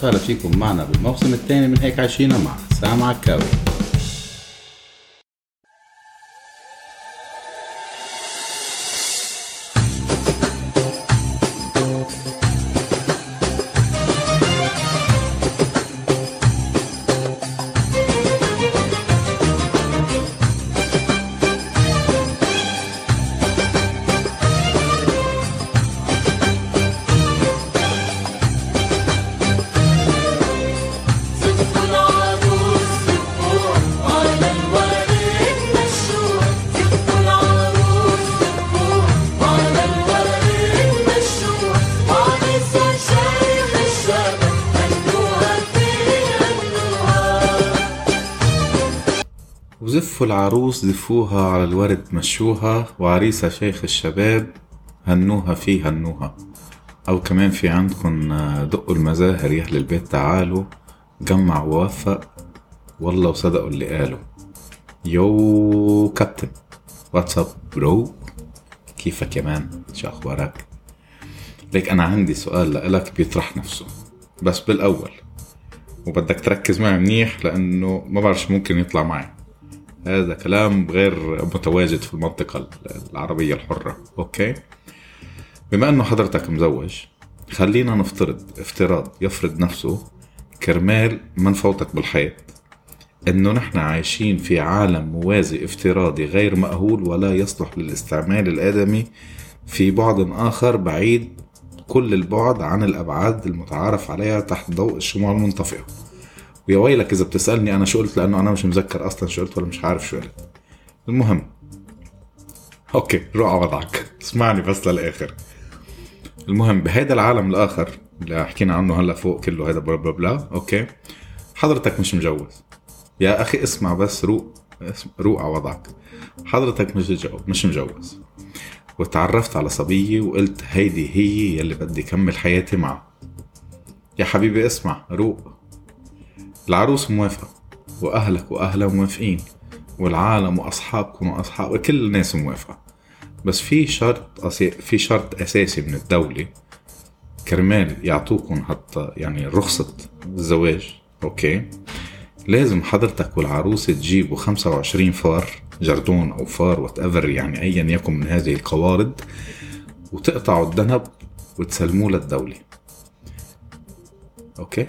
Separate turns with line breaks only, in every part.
وسهلا فيكم معنا بالموسم الثاني من هيك عايشينا مع سام عكاوي وزفوا العروس زفوها على الورد مشوها وعريسة شيخ الشباب هنوها فيه هنوها. أو كمان في عندكم آه، دقوا المزاهر يا أهل البيت تعالوا. جمع ووفق والله وصدقوا اللي قالوا. yo كابتن. what's up bro كيفك يا man؟ شو أخبارك؟ ليك أنا عندي سؤال لإلك بيطرح نفسه. بس بالأول. وبدك تركز معي منيح لأنه ما بعرف ممكن يطلع معي. هذا كلام غير متواجد في المنطقة العربية الحرة. أوكي؟ بما أنه حضرتك مزوج خلينا نفترض افتراض يفرض نفسه كرمال ما نفوتك بالحيط. إنه نحن عايشين في عالم موازي افتراضي غير مأهول ولا يصلح للاستعمال الآدمي في بعد آخر بعيد كل البعد عن الأبعاد المتعارف عليها تحت ضوء الشموع المنطفئة ويا ويلك إذا بتسألني أنا شو قلت؟ لأنه أنا مش مذكر أصلا شو قلت ولا مش عارف شو قلت. المهم. okay روح على وضعك. اسمعني بس للآخر. المهم بهيدا العالم الآخر اللي حكينا عنه هلأ فوق كله هيدا blah blah blah okay. حضرتك مش مجوز. يا أخي اسمع بس روق روق على وضعك. حضرتك مش مجوز مش مجوز. وتعرفت على صبية وقلت هيدي هي يلي بدي كمل حياتي معها. يا حبيبي اسمع روق. العروس موافقة وأهلك وأهلها موافقين والعالم وأصحابكم وأصحاب كل الناس موافقة. بس في شرط أسي... في شرط أساسي من الدولة كرمال يعطوكم حتى يعني رخصة الزواج أوكي؟ لازم حضرتك والعروسة تجيبوا 25 فار جردون أو فار وات يعني أيا يكن من هذه القوارض وتقطعوا الذنب وتسلموه للدولة. okay؟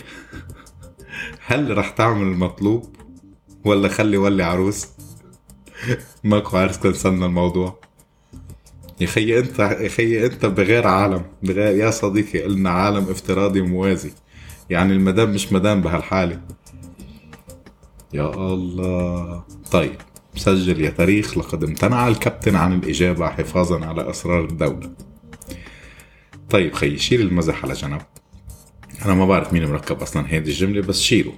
هل رح تعمل المطلوب ولا خلي ولي عروس؟ ماكو عرس كنسلنا الموضوع. يا خيي انت يا خيي انت بغير عالم. بغير يا صديقي قلنا عالم افتراضي موازي. يعني المدام مش مدام بهالحالة. يا الله. طيب سجل يا تاريخ لقد امتنع الكابتن عن الإجابة حفاظا على أسرار الدولة. طيب خيي شيل المزح على جنب. أنا ما بعرف مين مركب أصلا هذه الجملة بس شيله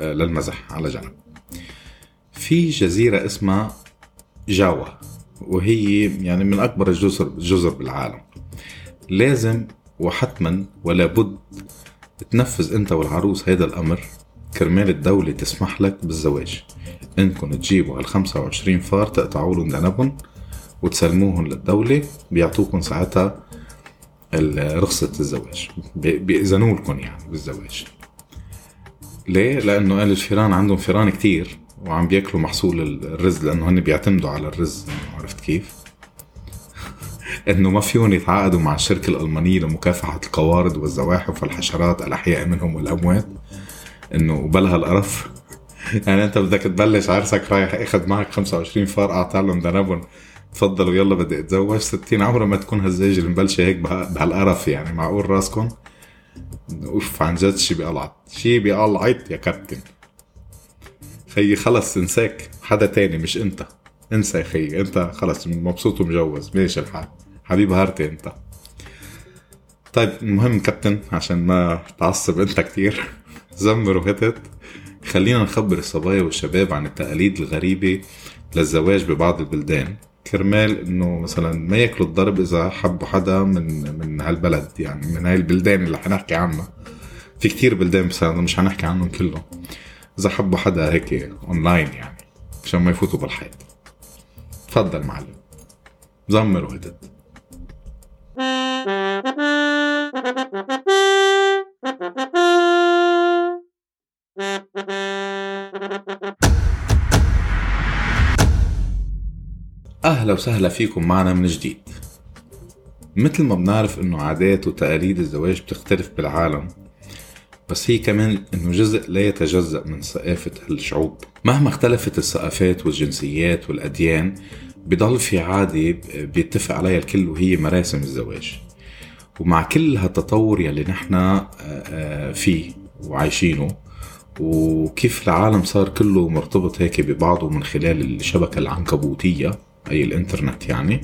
للمزح على جنب. في جزيرة اسمها جاوا وهي يعني من أكبر الجزر جزر بالعالم. لازم وحتما ولا بد تنفذ أنت والعروس هذا الأمر. كرمال الدولة تسمح لك بالزواج. إنكم تجيبوا هال 25 فار تقطعوا لهم ذنبهم وتسلموهم للدولة بيعطوكم ساعتها رخصة الزواج. بي- بيأذنوا لكم يعني بالزواج. ليه؟ لأنه قال الفيران عندهم فيران كتير وعم بيأكلوا محصول الرز لأنه هن بيعتمدوا على الرز عرفت كيف؟ إنه ما فيهم يتعاقدوا مع الشركة الألمانية لمكافحة القوارض والزواحف والحشرات الأحياء منهم والأموات. إنه وبلها القرف. يعني أنت بدك تبلش عرسك رايح اخذ معك 25 فار أعطى لهم ذنبهم. تفضلوا يلا بدي أتزوج. 60 عمره ما تكون هالزيجة اللي مبلشة هيك بها- بهالقرف يعني معقول راسكم؟ أوف عن جد شي بيقلعت شي بيقلعت يا كابتن. خيي خلص انساك. حدا تاني مش انت. انسى يا خيي انت خلص مبسوط ومجوز. ماشي الحال. حبيب هارتي انت. طيب المهم كابتن عشان ما تعصب انت كتير. زمر وهتت. خلينا نخبر الصبايا والشباب عن التقاليد الغريبة للزواج ببعض البلدان. كرمال إنه مثلا ما يأكلوا الضرب إذا حبوا حدا من من هالبلد يعني من هاي البلدان اللي حنحكي عنها. في كتير بلدان بس مش حنحكي عنهم كلهم. إذا حبوا حدا هيك اونلاين يعني عشان ما يفوتوا بالحيط. تفضل معلم. زمر وهدد. أهلا وسهلا فيكم معنا من جديد. مثل ما بنعرف إنه عادات وتقاليد الزواج بتختلف بالعالم بس هي كمان إنه جزء لا يتجزأ من ثقافة الشعوب. مهما اختلفت الثقافات والجنسيات والأديان بضل في عادة بيتفق عليها الكل وهي مراسم الزواج. ومع كل هالتطور يلي نحن آه، آه، فيه وعايشينه وكيف العالم صار كله مرتبط هيك ببعضه من خلال الشبكة العنكبوتية أي الإنترنت يعني.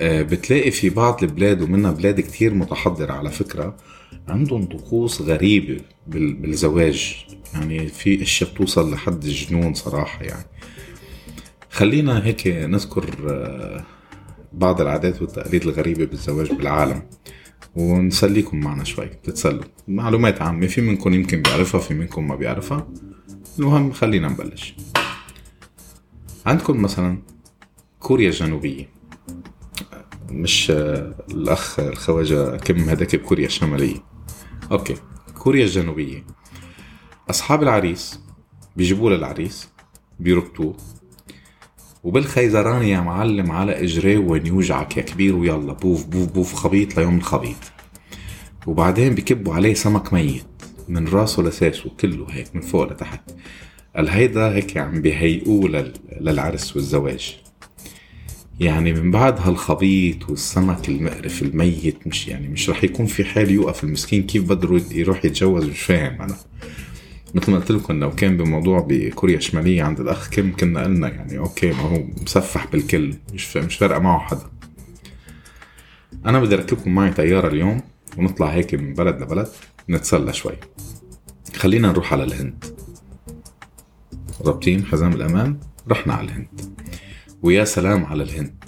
آه، بتلاقي في بعض البلاد ومنها بلاد كتير متحضرة على فكرة عندهم طقوس غريبة بال- بالزواج. يعني في أشياء بتوصل لحد الجنون صراحة يعني. خلينا هيك نذكر آه، بعض العادات والتقاليد الغريبة بالزواج بالعالم ونسليكم معنا شوي. تتسلوا معلومات عامة في منكم يمكن بيعرفها في منكم ما بيعرفها. المهم خلينا نبلش. عندكم مثلا كوريا الجنوبية. مش الأخ الخواجة كم هداك بكوريا الشمالية؟ okay كوريا الجنوبية. أصحاب العريس بيجيبوا للعريس بيربطوه. وبالخيزران يا معلم على اجريه وين يوجعك يا كبير ويلا بوف بوف بوف خبيط ليوم الخبيط. وبعدين بكبوا عليه سمك ميت من راسه لساسه كله هيك من فوق لتحت. قال هيدا هيك عم بيهيئوه لل- للعرس والزواج. يعني من بعد هالخبيط والسمك المقرف الميت مش يعني مش رح يكون في حال يوقف المسكين كيف بده يروح يتجوز؟ مش فاهم أنا. مثل ما قلت لكم لو كان بموضوع بكوريا الشمالية عند الأخ كم كنا قلنا يعني أوكي ما هو مسفح بالكل مش مش فارقة معه حدا. أنا بدي أركبكم معي طيارة اليوم ونطلع هيك من بلد لبلد نتسلى شوي. خلينا نروح على الهند. رابطين حزام الأمان رحنا على الهند. ويا سلام على الهند.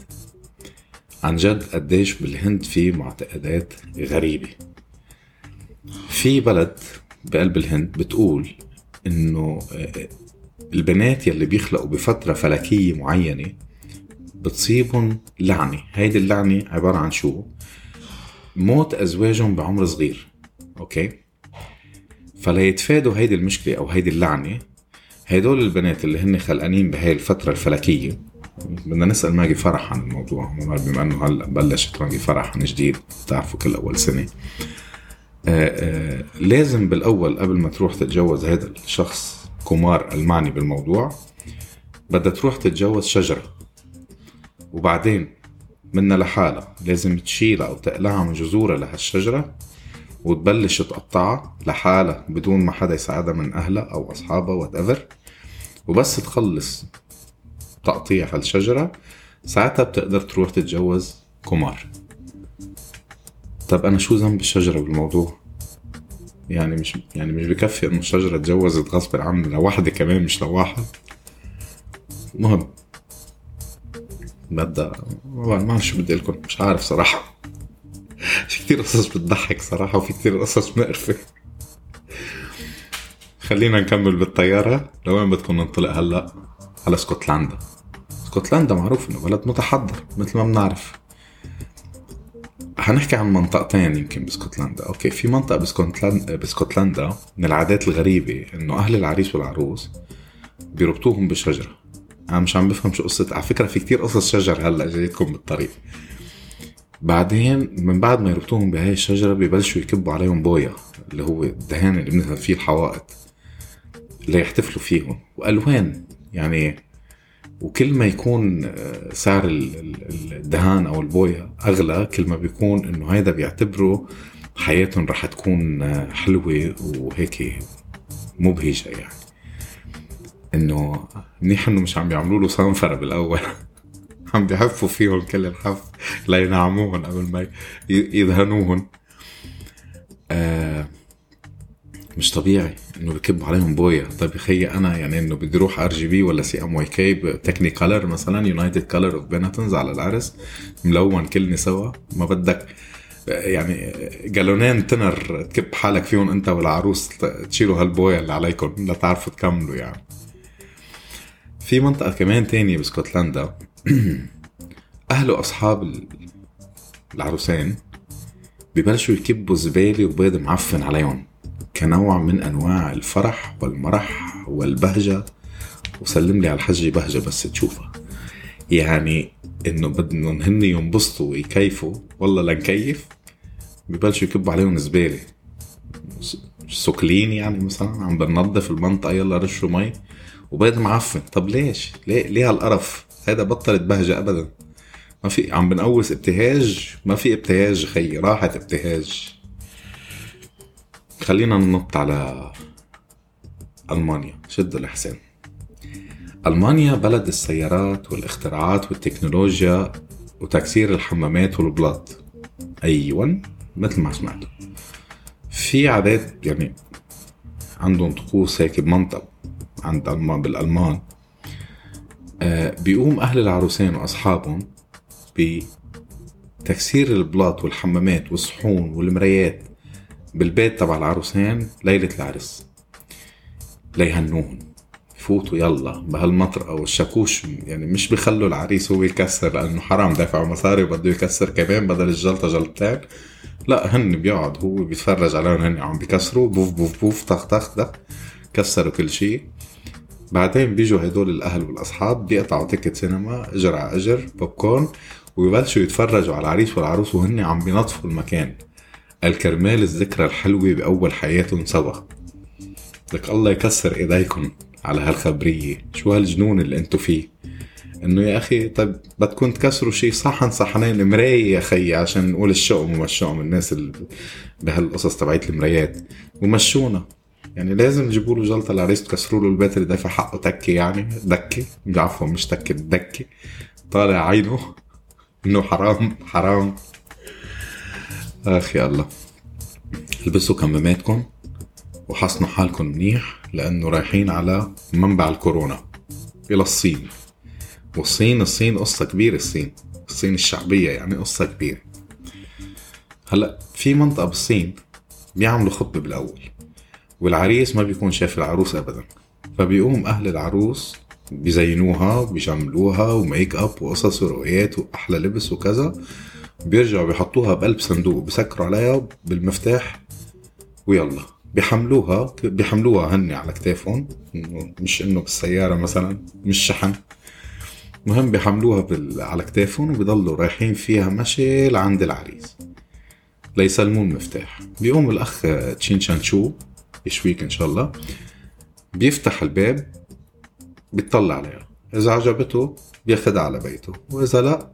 عن جد قديش بالهند في معتقدات غريبة. في بلد بقلب الهند بتقول إنه آه، البنات يلي بيخلقوا بفترة فلكية معينة بتصيبهم لعنة. هيدي اللعنة عبارة عن شو؟ موت أزواجهم بعمر صغير. أوكي؟ فليتفادوا هيدي المشكلة أو هيدي اللعنة هيدول البنات اللي هن خلقانين بهاي الفترة الفلكية بدنا نسأل ماجي فرح عن الموضوع بما إنه هلأ بلشت ماجي فرح عن جديد بتعرفوا كل أول سنة. آه، آه، لازم بالأول قبل ما تروح تتجوز هذا الشخص كومار المعني بالموضوع بدها تروح تتجوز شجرة. وبعدين منها لحالها لازم تشيلها أو تقلعها من جذورها لهالشجرة وتبلش تقطعها لحالها بدون ما حدا يساعدها من أهلها أو أصحابها وات وبس تخلص. تقطيع هالشجرة ساعتها بتقدر تروح تتجوز كومار طب أنا شو ذنب الشجره بالموضوع؟ يعني مش يعني مش بكفي إنه الشجرة اتجوزت غصب عني لوحدة كمان مش لواحد. مهم. بدها ما بعرف شو بدي لكم مش عارف صراحة. في كتير قصص بتضحك صراحة وفي كتير قصص مقرفة. خلينا نكمل بالطيارة لوين بدكم ننطلق هلأ؟ على اسكتلندا اسكتلندا معروف انه بلد متحضر مثل ما بنعرف. هنحكي عن منطقتين يمكن باسكتلندا. أوكي في منطقة باسكتلندا باسكتلندا من العادات الغريبة إنه أهل العريس والعروس بيربطوهم بشجره أنا مش عم بفهم شو قصة على فكرة في كتير قصص شجر هلأ جايتكم بالطريق. بعدين من بعد ما يربطوهم بهاي الشجرة ببلشوا يكبوا عليهم بويا اللي هو الدهان اللي بنذهب فيه الحوائط. ليحتفلوا فيهم. وألوان يعني وكل ما يكون آه، سعر ال- ال- الدهان أو البويا أغلى كل ما بيكون إنه هيدا بيعتبروا حياتهم رح تكون آه، حلوة وهيك مبهجة يعني. إنه منيح إنه مش عم بيعملوا له صنفره بالأول. عم بيحفوا فيهم كل الحف لينعموهم قبل ما يدهنوهم. آه مش طبيعي إنه بكبوا عليهم بويا. طيب يا أنا يعني إنه بدي أروح RGB ولا CMYK Technicolor مثلا United Colors of Benetton على العرس ملون كلنا سوا. ما بدك يعني جالونين تنر تكب حالك فيهم أنت والعروس تشيلوا هالبويا اللي عليكم لتعرفوا تكملوا يعني. في منطقة كمان تانية باسكتلندا أهل وأصحاب ال- العروسين ببلشوا يكبوا زبالة وبيض معفن عليهم. كنوع من أنواع الفرح والمرح والبهجة. وسلم لي على الحجه بهجة بس تشوفها. يعني إنه بدهم هن ينبسطوا ويكيفوا. والله لنكيف؟ ببلشوا يكبوا عليهم زبالة. سكلين يعني مثلا. عم بننظف المنطقة يلا رشوا مي. وبيض معفن. طب ليش؟ ليه؟ ليه هالقرف؟ هذا بطلت بهجة ابدا. ما في عم بنقوس ابتهاج. ما في ابتهاج خيي. راحت ابتهاج. خلينا ننط على ألمانيا شدوا الحسين. ألمانيا بلد السيارات والاختراعات والتكنولوجيا وتكسير الحمامات والبلاط. أيوه مثل ما سمعتوا. في عادات يعني عندهم طقوس هيك بمنطق عند المان بالألمان. آه بيقوم أهل العروسين وأصحابهم بتكسير البلاط والحمامات والصحون والمرايات بالبيت تبع العروسين ليلة العرس. ليهنوهم فوتوا يلا. بهالمطر أو الشاكوش يعني مش بيخلوا العريس هو يكسر لأنه حرام دافع مصاري وبده يكسر كمان بدل الجلطة جلطتين. لا هن بيقعد هو بيتفرج عليهم هن عم بيكسروا بوف بوف بوف طخ طخ طخ. كسروا كل شيء. بعدين بيجوا هدول الأهل والأصحاب بيقطعوا ticket سينما إجر على إجر بوب كورن ويبلشوا يتفرجوا على العريس والعروس وهن عم بينظفوا المكان. الكرمال الذكرى الحلوة بأول حياتهم سوا لك الله يكسر إيديكم على هالخبرية. شو هالجنون اللي انتو فيه؟ إنه يا أخي طيب بدكم تكسروا شيء صحن صحنين مراية يا خيي عشان نقول الشؤم ومشؤم الناس اللي بهالقصص تبعيت المرايات. ومشونا. يعني لازم تجيبوا له جلطة العريس تكسروا له البيت اللي دافع حقه تكة يعني. دكة. عفوا مش تكة دكة. طالع عينه. إنه حرام حرام. اخ يا الله البسوا كماماتكم وحصنوا حالكم منيح لأنه رايحين على منبع الكورونا إلى الصين. والصين الصين قصة كبيرة الصين الصين الشعبية يعني قصة كبيرة. هلأ في منطقة بالصين بيعملوا خطبة بالأول والعريس ما بيكون شايف العروس أبدا فبيقوم أهل العروس بيزينوها وبيجملوها وميك أب وقصص ورؤيات وأحلى لبس وكذا. بيرجعوا بيحطوها بقلب صندوق بسكروا عليها بالمفتاح ويلا. بيحملوها بيحملوها هن على كتافهم. مش إنه بالسيارة مثلا مش شحن. المهم بيحملوها بال... على كتافهم وبيضلوا رايحين فيها مشي لعند العريس. ليسلموا المفتاح بيقوم الأخ تشين شانشو يشويك إن شاء الله. بيفتح الباب بيطلع عليها. إذا عجبته بياخدها على بيته وإذا لا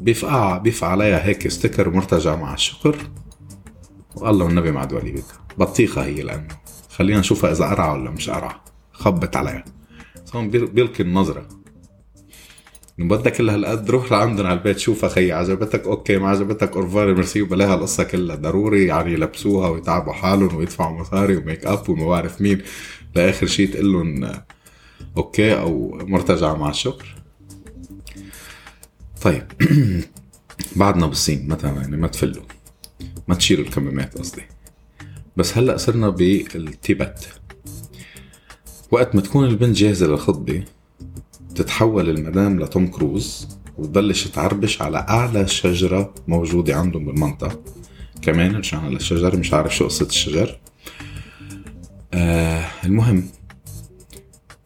بيفقع بيفقع عليها هيك sticker مرتجع مع الشكر. والله والنبي مع دولي بك بطيخة هي لأنه خلينا نشوفها إذا قرعة ولا مش قرعة خبت عليها. هون بيلقي النظرة. إنه بدك كل هالقد روح لعندهم على البيت شوفها خي عجبتك؟ okay ما عجبتك؟ au revoir merci وبلاها القصة كلها. ضروري يعني يلبسوها ويتعبوا حالهم ويدفعوا مصاري وميك أب وما بعرف مين. لآخر شيء تقول لهم okay أو مرتجعة مع الشكر. طيب. بعدنا بالصين مثلا يعني؟ ما تفلوا. ما تشيلوا الكمامات قصدي. بس هلأ صرنا بالتيبت. وقت ما تكون البنت جاهزة للخطبة تتحول المدام لتوم كروز وتبلش تعربش على أعلى شجرة موجودة عندهم بالمنطقة. كمان رجعنا للشجر مش عارف شو قصة الشجر. آه المهم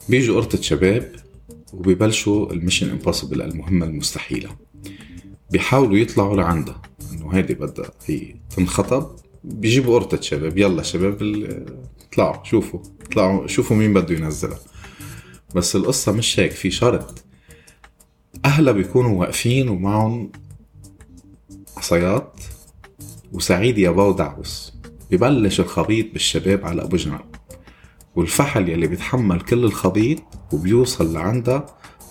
بيجوا قرطة شباب وبيبلشوا ال mission impossible المهمة المستحيلة. بيحاولوا يطلعوا لعندها إنه هيدي بدها هي تنخطب بيجيبوا قرطة شباب يلا شباب اطلعوا شوفوا اطلعوا شوفوا مين بده ينزلها. بس القصة مش هيك في شرط. أهلها بيكونوا واقفين ومعهم عصايات وسعيد يا باو دعوس. ببلش الخبيط بالشباب على أبو جنب. والفحل يلي بيتحمل كل الخبيط وبيوصل لعندها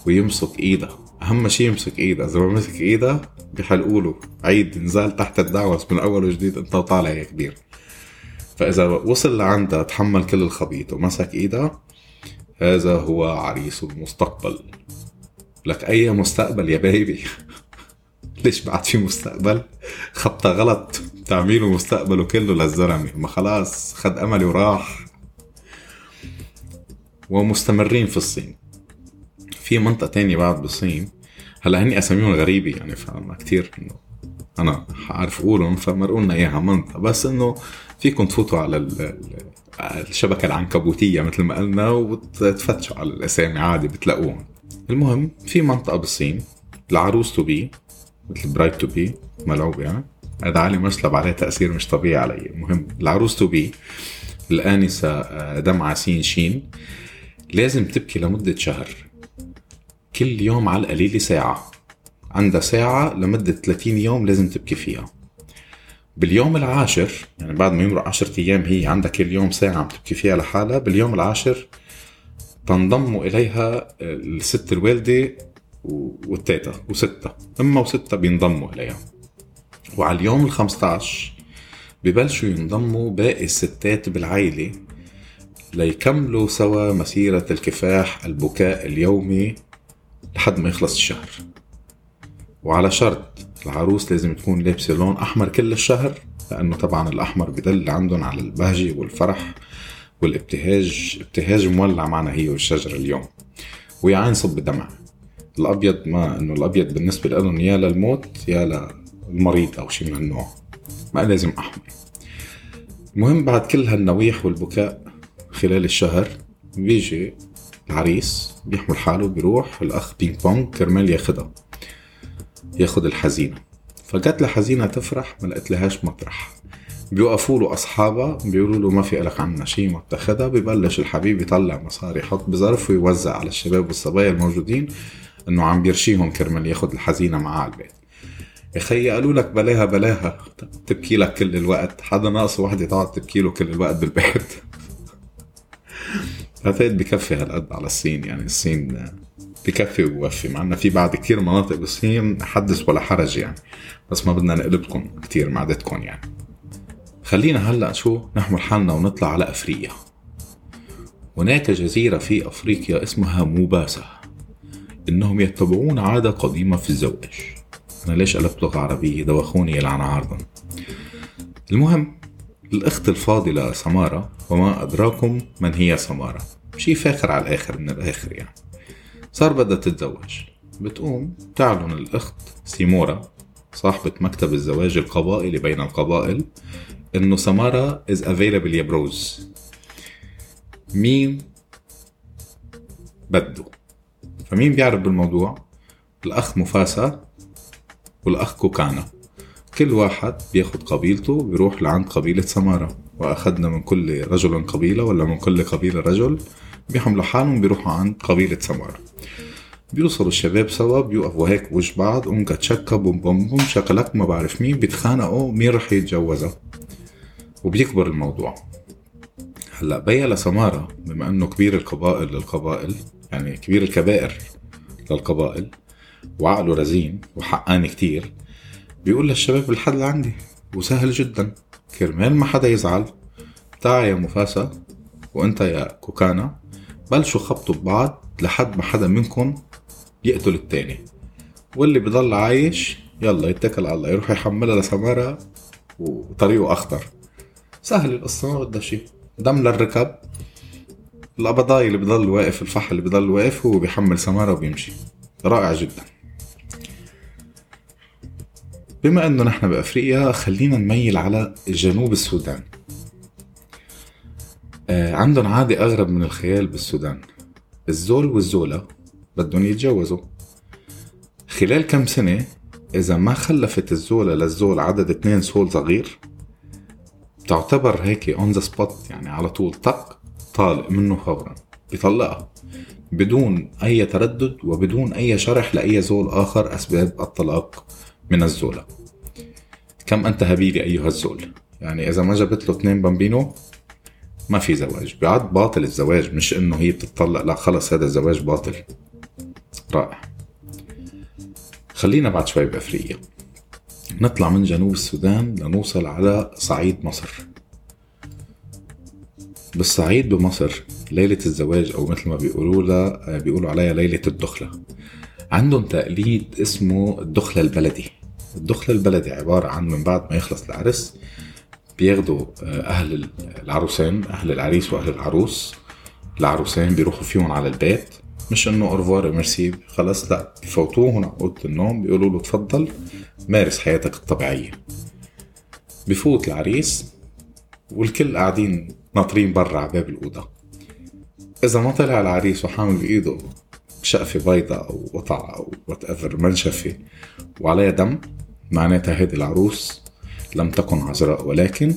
ويمسك ايدها أهم شيء يمسك ايدها إذا ما مسك ايدها بيحلقوا له عيد نزال تحت الدعوس من أول وجديد أنت طالع يا كبير. فإذا وصل لعندها تحمل كل الخبيط ومسك ايدها هذا هو عريس المستقبل. لك أي مستقبل يا بيبي؟ ليش بعد في مستقبل؟ خطة غلط. تعميله مستقبله كله للزلمة. ما خلاص خد أملي وراح. ومستمرين في الصين. في منطقة تانية بعد بالصين. هلا هني أساميهم غريبة يعني فما كتير إنه أنا عارف أقولهم فمرقوا لنا إياها منطقة. بس إنه فيكم تفوتوا على ال- ال- الشبكة العنكبوتية مثل ما قلنا وتفتشوا على الأسامي عادي بتلاقوهم. المهم في منطقة بالصين العروس to be مثل bride to be ملعوب يعني. هذا علي مسلب عليه تأثير مش طبيعي علي. المهم العروس to be الآنسة آه، دمعة سين شين. لازم تبكي لمدة شهر. كل يوم على القليل ساعة. عندها ساعة لمدة 30 يوم لازم تبكي فيها. باليوم العاشر يعني بعد ما يمرق 10 أيام هي عندها كل يوم ساعة عم تبكي فيها لحالها باليوم العاشر تنضم إليها الست الوالدة والتيتا وستة. أما وستة بينضموا إليها. وعلى اليوم ال 15 ببلشوا ينضموا باقي الستات بالعيلة ليكملوا سوا مسيرة الكفاح البكاء اليومي لحد ما يخلص الشهر. وعلى شرط العروس لازم تكون لابسة لون أحمر كل الشهر لأنه طبعا الأحمر بدل عندهم على البهجة والفرح والابتهاج ابتهاج مولع معنا هي والشجرة اليوم. ويا عين صب دمع الأبيض ما إنه الأبيض بالنسبة لهم يا للموت يا للمريض أو شيء من هالنوع. ما لازم أحمر. المهم بعد كل هالنويح والبكاء خلال الشهر بيجي العريس بيحمل حاله بيروح الأخ بينج بونج كرمال ياخدها ياخد الحزينة. فجت لحزينة تفرح ما لقيت لهاش مطرح. بيوقفوا له أصحابها بيقولوا له ما في لك عنا شيء ما بتاخدها. ببلش الحبيب يطلع مصاري يحط بظرف ويوزع على الشباب والصبايا الموجودين إنه عم بيرشيهم كرمال ياخد الحزينة معاه على البيت. يا خيي قالوا لك بلاها بلاها تبكي لك كل الوقت. حدا ناقص وحدة تقعد تبكي له كل الوقت بالبيت. بعتقد بكفي هالقد على الصين يعني الصين بكفي وبوفي مع إنه في بعد كتير مناطق بالصين حدث ولا حرج يعني بس ما بدنا نقلبكم كتير معدتكم يعني. خلينا هلأ شو نحمل حالنا ونطلع على أفريقيا. هناك جزيرة في أفريقيا اسمها موباسا إنهم يتبعون عادة قديمة في الزواج. أنا ليش قلبت لغة عربية؟ دوخوني يلعن عارضا المهم الأخت الفاضلة سمارة وما أدراكم من هي سمارة. شي فاخر على الآخر من الآخر يعني. صار بدها تتزوج. بتقوم تعلن الأخت سيمورا صاحبة مكتب الزواج القبائلي بين القبائل إنه سمارة is available يا بروز. مين بده؟ فمين بيعرف بالموضوع؟ الأخ مفاسا والأخ كوكانا. كل واحد بياخد قبيلته بيروح لعند قبيلة سمارة. وأخذنا من كل رجل قبيلة ولا من كل قبيلة رجل بيحملوا حالهم بيروحوا عند قبيلة سمارة. بيوصلوا الشباب سوا بيوقفوا هيك بوش بعض أمكا تشكا بوم بوم بوم شكلك ما بعرف مين بيتخانقوا مين رح يتجوزها. وبيكبر الموضوع. هلأ بيا لسمارة بما إنه كبير القبائل للقبائل يعني كبير الكبائر للقبائل وعقله رزين وحقاني كتير بيقول للشباب الحل عندي وسهل جدا. كرمال ما حدا يزعل. تعا يا مفاسا وانت يا كوكانا بلشوا خبطوا ببعض لحد ما حدا منكم يقتل التاني. واللي بضل عايش يلا يتكل على الله يروح يحملها لسمارة وطريقه أخطر. سهل القصة ما بدها شيء. دم للركب. القبضاي اللي بضل واقف الفحل اللي بضل واقف هو بيحمل سمارة وبيمشي. رائع جدا. بما أنه نحن بأفريقيا خلينا نميل على جنوب السودان. آه عندهم عادة أغرب من الخيال بالسودان. الزول والزولة بدهم يتجوزوا. خلال كم سنة إذا ما خلفت الزولة للزول عدد اتنين زول صغير تعتبر هيك on the spot يعني على طول طق طالق منه فورا. بيطلقها. بدون أي تردد وبدون أي شرح لأي زول آخر أسباب الطلاق. من الزولة كم أنت هبيلي أيها الزول؟ يعني إذا ما جابت له اثنين bambino ما في زواج. بعد باطل الزواج مش إنه هي بتطلق لا خلص هذا الزواج باطل. رائع. خلينا بعد شوي بأفريقيا. نطلع من جنوب السودان لنوصل على صعيد مصر. بالصعيد بمصر ليلة الزواج أو مثل ما بيقولوا لها بيقولوا عليها ليلة الدخلة. عندهم تقليد اسمه الدخلة البلدي. الدخلة البلدي عبارة عن من بعد ما يخلص العرس بياخدوا أهل العروسين أهل العريس وأهل العروس. العروسين بيروحوا فيهم على البيت مش إنه au revoir merci خلص لا بفوتوه على أوضة النوم بيقولوا له تفضل مارس حياتك الطبيعية. بفوت العريس والكل قاعدين ناطرين برا على باب الأوضة. إذا ما طلع العريس وحامل بإيده شقفة بيضاء أو قطعة أو whatever منشفة وعليها دم معناتها هيدي العروس لم تكن عذراء ولكن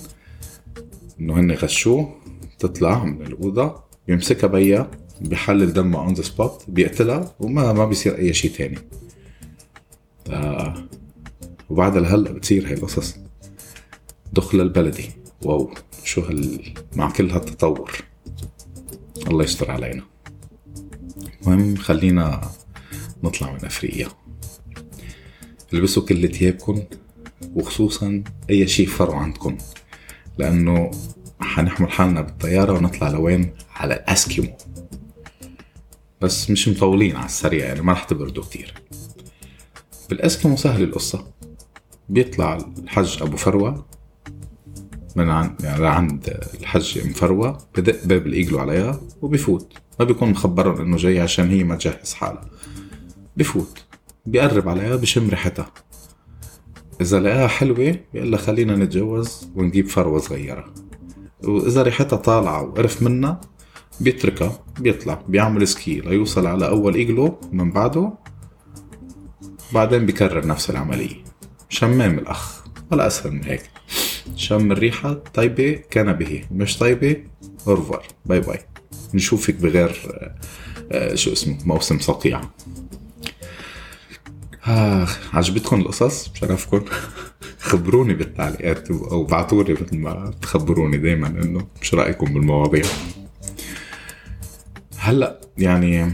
إنه هن غشوه تطلع من الأوضة بيمسكها بيا بيحلل دمها on the spot بيقتلها وما ما بيصير أي شيء تاني. وبعد هلأ بتصير هاي القصص. دخل البلدي. wow شو هال مع كل هالتطور. الله يستر علينا. المهم خلينا نطلع من أفريقيا. البسوا كل ثيابكم وخصوصا أي شيء فرو عندكم لأنه حنحمل حالنا بالطيارة ونطلع لوين؟ على الأسكيمو. بس مش مطولين على السريع يعني ما رح تبردوا كتير. بالأسكيمو سهل القصة. بيطلع الحج أبو فروة من عند يعني عند الحج أم فروة بدق باب الإيجلو عليها وبفوت. ما بيكون مخبرهم إنه جاي عشان هي ما تجهز حالها. بفوت. بيقرب عليها بشم ريحتها. إذا لقاها حلوة بيقول لها خلينا نتجوز ونجيب فروة صغيرة. وإذا ريحتها طالعة وقرف منها بيتركها بيطلع بيعمل ski ليوصل على أول إيجلو من بعده. بعدين بيكرر نفس العملية. شمام الأخ ولا أسهل من هيك. شم الريحة طيبة كان بها مش طيبة au revoir bye bye. نشوفك بغير آه، آه، شو اسمه موسم صقيع آه عجبتكم القصص؟ بشرفكم خبروني بالتعليقات أو بعتولي مثل ما تخبروني دايما إنه شو رأيكم بالمواضيع. هلأ يعني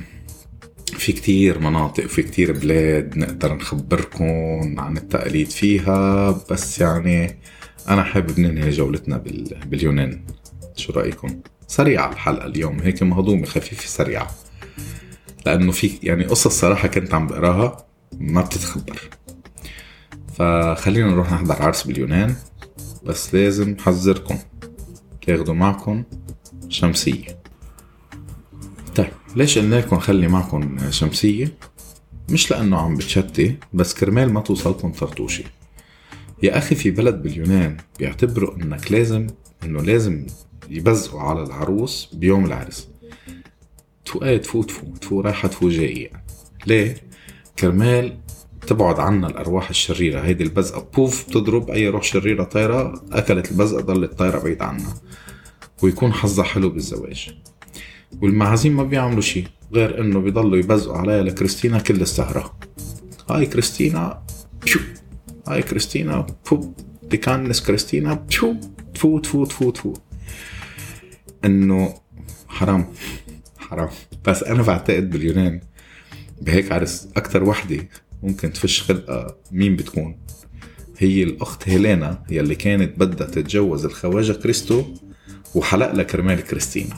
في كتير مناطق في كتير بلاد نقدر نخبركم عن التقاليد فيها بس يعني أنا حابب ننهي جولتنا بال... باليونان. شو رأيكم؟ سريعة الحلقة اليوم هيك مهضومة خفيفة سريعة. لأنه في يعني قصص صراحة كنت عم بقراها. ما بتتخبر فخلينا نروح نحضر عرس باليونان بس لازم حذركم تاخدوا معكم شمسية طيب ليش قلنا لكم خلي معكم شمسية؟ مش لأنه عم بتشتي بس كرمال ما توصلكم طرطوشة يا أخي في بلد باليونان بيعتبروا إنك لازم إنه لازم يبزقوا على العروس بيوم العرس تفو إيه تفو تفو تفو رايحة تفو جاية. ليه؟ كرمال تبعد عنا الأرواح الشريرة. هيدي البزقة بوف بتضرب أي روح شريرة طايرة أكلت البزقة ضلت طايرة بعيد عنا. ويكون حظها حلو بالزواج. والمعازيم ما بيعملوا شيء غير إنه بيضلوا يبزقوا عليها لكريستينا كل السهرة. هاي كريستينا بشو هاي كريستينا بو دي كانس كريستينا بشو تفو تفو تفو تفو إنه حرام. حرام. بس أنا بعتقد باليونان بهيك عرس أكتر وحدة ممكن تفش خلقها مين بتكون؟ هي الأخت هيلينا يلي كانت بدها تتجوز الخواجة كريستو وحلق لها كرمال كريستينا.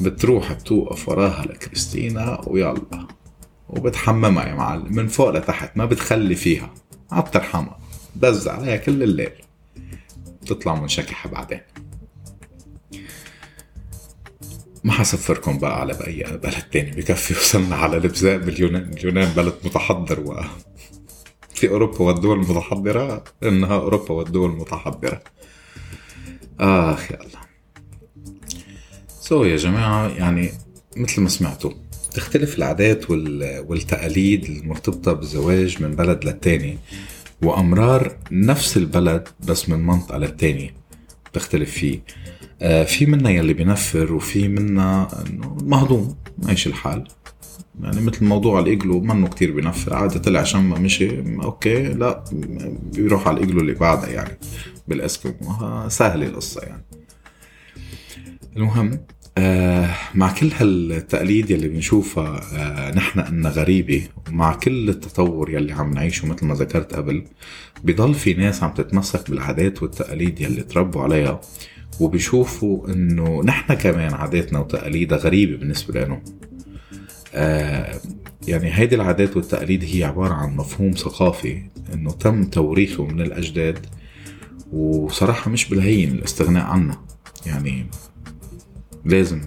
بتروح بتوقف وراها لكريستينا ويلا. وبتحممها يا معلم من فوق لتحت ما بتخلي فيها. ما بترحمها بز عليها كل الليل. بتطلع منشكحة بعدين. ما حسفركم بقى على بأي بلد تاني بكفي وصلنا على البزاق باليونان اليونان بلد متحضر و في أوروبا والدول المتحضرة إنها أوروبا والدول المتحضرة. آخ يا الله so يا جماعة يعني مثل ما سمعتوا تختلف العادات وال- والتقاليد المرتبطة بالزواج من بلد للتاني وأمرار نفس البلد بس من منطقة للتانية تختلف فيه. في منا يلي بينفر وفي منا إنه مهضوم ماشي الحال. يعني مثل موضوع الإيجلو منه كتير بينفر عادي طلع شمة مشي okay لا بيروح على الإيجلو اللي بعدها يعني بالإسكيمو. سهلة القصة يعني. المهم آه مع كل هالتقاليد يلي بنشوفها آه نحن انها غريبة ومع كل التطور يلي عم نعيشه مثل ما ذكرت قبل بضل في ناس عم تتمسك بالعادات والتقاليد يلي تربوا عليها. وبيشوفوا إنه نحن كمان عاداتنا وتقاليدها غريبة بالنسبة لهم آه يعني هيدي العادات والتقاليد هي عبارة عن مفهوم ثقافي إنه تم توريثه من الأجداد وصراحة مش بالهين الاستغناء عنه يعني لازم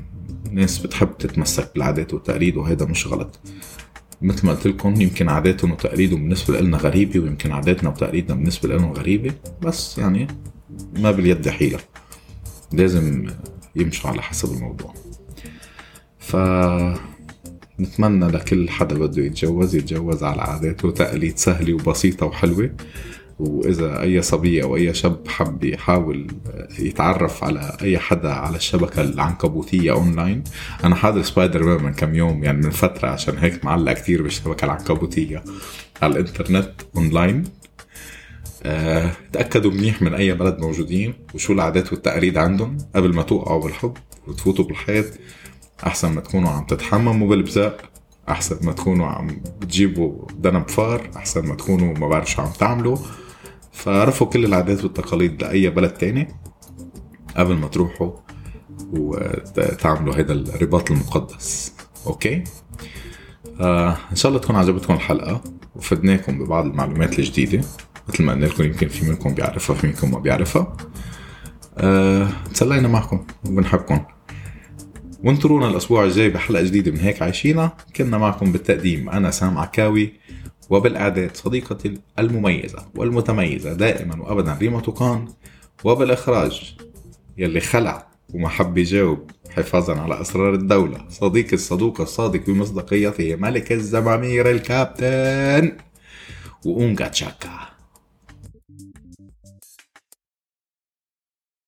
ناس بتحب تتمسك بالعادات والتقاليد وهذا مش غلط. مثل ما قلت لكم يمكن عاداتهم وتقاليدهم بالنسبة لنا غريبة ويمكن عاداتنا وتقاليدنا بالنسبة لهم غريبة بس يعني ما باليد حيلة. لازم يمشوا على حسب الموضوع. ف نتمنى لكل حدا بده يتجوز يتجوز على عادات وتقاليد سهلة وبسيطة وحلوة. وإذا أي صبي أو أي شاب حب يحاول يتعرف على أي حدا على الشبكة العنكبوتية أونلاين أنا حاضر سبايدر مان من كم يوم يعني من فترة عشان هيك معلق كتير بالشبكة العنكبوتية على الإنترنت أونلاين آه، تأكدوا منيح من أي بلد موجودين وشو العادات والتقاليد عندهم قبل ما توقعوا بالحب وتفوتوا بالحيط. أحسن ما تكونوا عم تتحمموا بالبزاق أحسن ما تكونوا عم بتجيبوا دنب فار أحسن ما تكونوا ما بعرف شو عم تعملوا. فعرفوا كل العادات والتقاليد لأي بلد تاني قبل ما تروحوا وتعملوا هذا الرباط المقدس. أوكي؟ آه إن شاء الله تكون عجبتكم الحلقة وفدناكم ببعض المعلومات الجديدة. مثل ما قلنا لكم يمكن في منكم بيعرفها في منكم ما بيعرفها. أه تسلينا معكم وبنحبكم. وانطرونا الأسبوع الجاي بحلقة جديدة من هيك عايشينا. كنا معكم بالتقديم أنا سام عكاوي وبالاعداد صديقتي المميزة والمتميزة دائما وابدا ريما توقان وبالإخراج يلي خلع وما حب يجاوب حفاظا على أسرار الدولة. صديقي الصدوق الصادق بمصداقيته ملك الزمامير الكابتن. وأونجا تشاكا.